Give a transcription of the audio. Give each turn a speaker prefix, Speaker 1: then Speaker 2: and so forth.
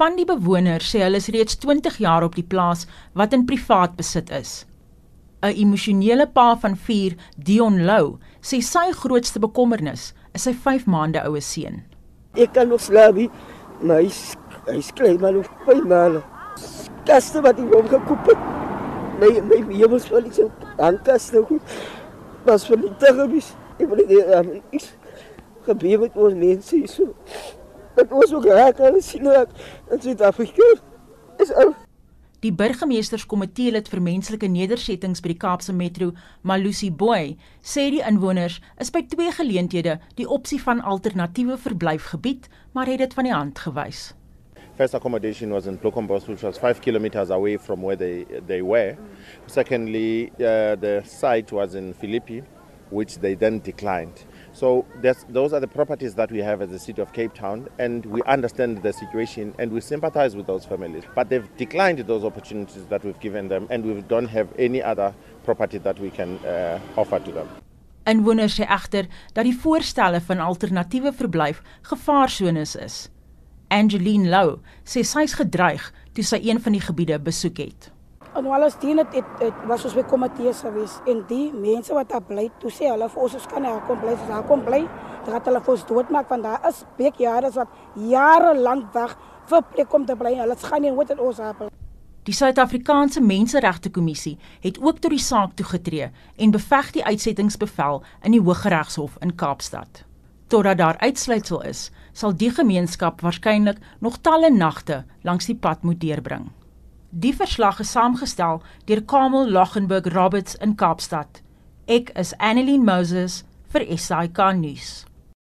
Speaker 1: Van die bewoners sê hulle is reeds 20 jaar op die plaas wat in privaat besit is. 'n Emosionele pa van 4, Dion Lou, sê sy grootste bekommernis is sy 5 maande oue seun.
Speaker 2: Ek kan nog slaap, maar hy hy skree maar nog 5 maande. Kaste wat hy hom gekoop het. Nee, my jemels wil ek sê, dan kaste goed. Was vir die tegemis. Ek wil dit is gebeur met ons mense hier Dit was ook reg alles sien ek in Suid-Afrika. Is ou
Speaker 1: Die burgemeesterskomitee lid vir menslike nedersettings by die Kaapse Metro, Malusi Boy, sê die inwoners is by twee geleenthede die opsie van alternatiewe verblyfgebied, maar het dit van die hand gewys.
Speaker 3: First accommodation was in Blokombos, which was five kilometers away from where they, they were. Secondly, uh, the site was in Philippi, which they then declined. So those are the properties that we have as the city of Cape Town, and we understand the situation and we sympathize with those families. But they've declined those opportunities that we've given them, and we don't have any other property that we can uh, offer to them.
Speaker 1: Inwoners sê egter dat die voorstelle van alternatiewe verblyf gevaarsones is. Angeline Lou sê sy's gedreig toe sy een van die gebiede besoek het.
Speaker 4: En alles dien het, het, het was ons by komitee gewees en die mense wat daar bly, toe sê hulle vir ons ons kan nie kom bly, ons daar kom bly, dan het hulle vir ons doodmaak want daar is bekjare wat jare lank wag vir plek om te bly. Hulle gaan nie wat ons daar bly.
Speaker 1: Die Suid-Afrikaanse Menseregte Kommissie het ook tot die saak toegetree en beveg die uitsettingsbevel in die Hooggeregshof in Kaapstad. Totdat daar uitsluitsel is, sal die gemeenskap waarskynlik nog talle nagte langs die pad moet deurbring. Die verslag is saamgestel deur Kamel Lochenburg Roberts in Kaapstad. Ek is Annelien Moses vir SAK nuus.